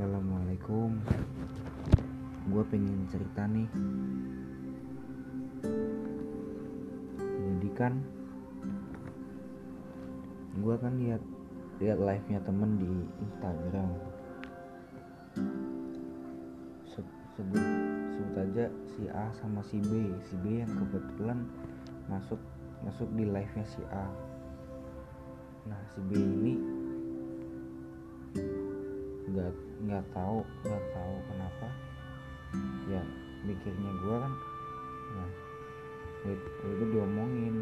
Assalamualaikum. Gue pengen cerita nih. Jadi kan Gue kan lihat lihat live nya temen di Instagram. Se sebut sebut aja si A sama si B. Si B yang kebetulan masuk masuk di live nya si A. Nah si B ini nggak nggak tahu nggak tahu kenapa. Ya mikirnya gue kan nah waktu itu diomongin.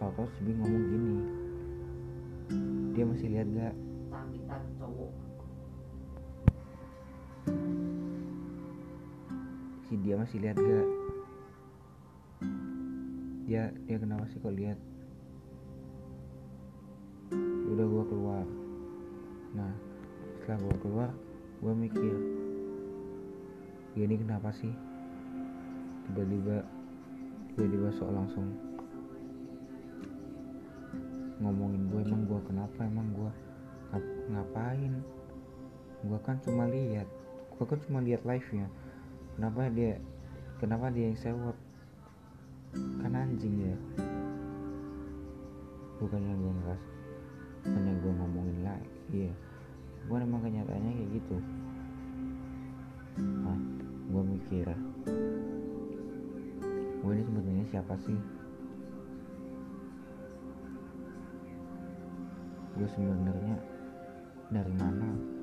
Tau-tau si ngomong gini dia masih lihat gak si dia masih lihat gak dia dia kenapa sih kok lihat nah setelah gua keluar gua mikir dia ini kenapa sih? Tiba-tiba tiba-tiba langsung ngomongin gue emang gua kenapa? Emang gua ngap- ngapain? Gua kan cuma lihat gua kan cuma lihat live nya kenapa dia kenapa dia yang sewot? Kan anjing ya gue bukannya gue iya. Gue emang kenyataannya kayak gitu. Nah gue mikir. Gue ini sebenarnya siapa sih? Gue sebenarnya dari mana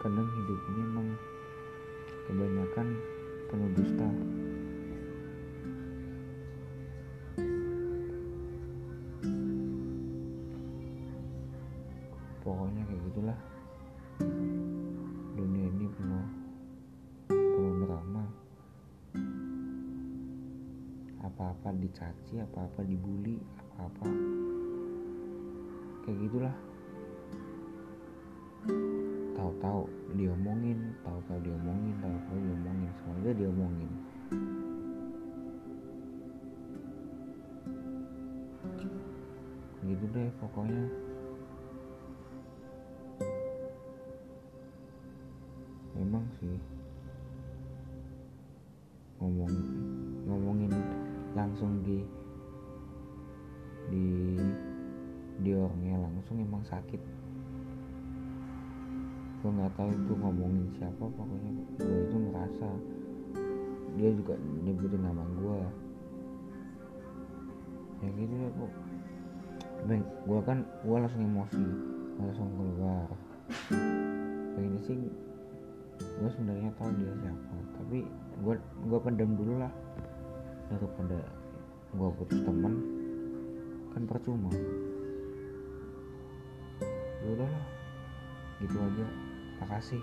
kadang hidup ini emang kebanyakan penuh dusta. Pokoknya kayak gitulah. Dunia ini penuh penuh drama. Apa-apa dicaci apa-apa dibully apa-apa. Kayak gitulah tahu-tahu diomongin tahu-tahu diomongin tahu-tahu diomongin semuanya diomongin. Gitu deh pokoknya. Memang sih. Ngomong ngomongin langsung di di di orangnya langsung emang sakit gue nggak tahu itu ngomongin siapa pokoknya gue itu ngerasa dia juga nyebutin nama gue ya gitu ya kok gue kan gue langsung emosi langsung keluar. Pengen sih gue sebenarnya tahu dia siapa tapi gue gue pendam dulu lah. Daripada gue putus teman kan percuma. Ya gitu aja makasih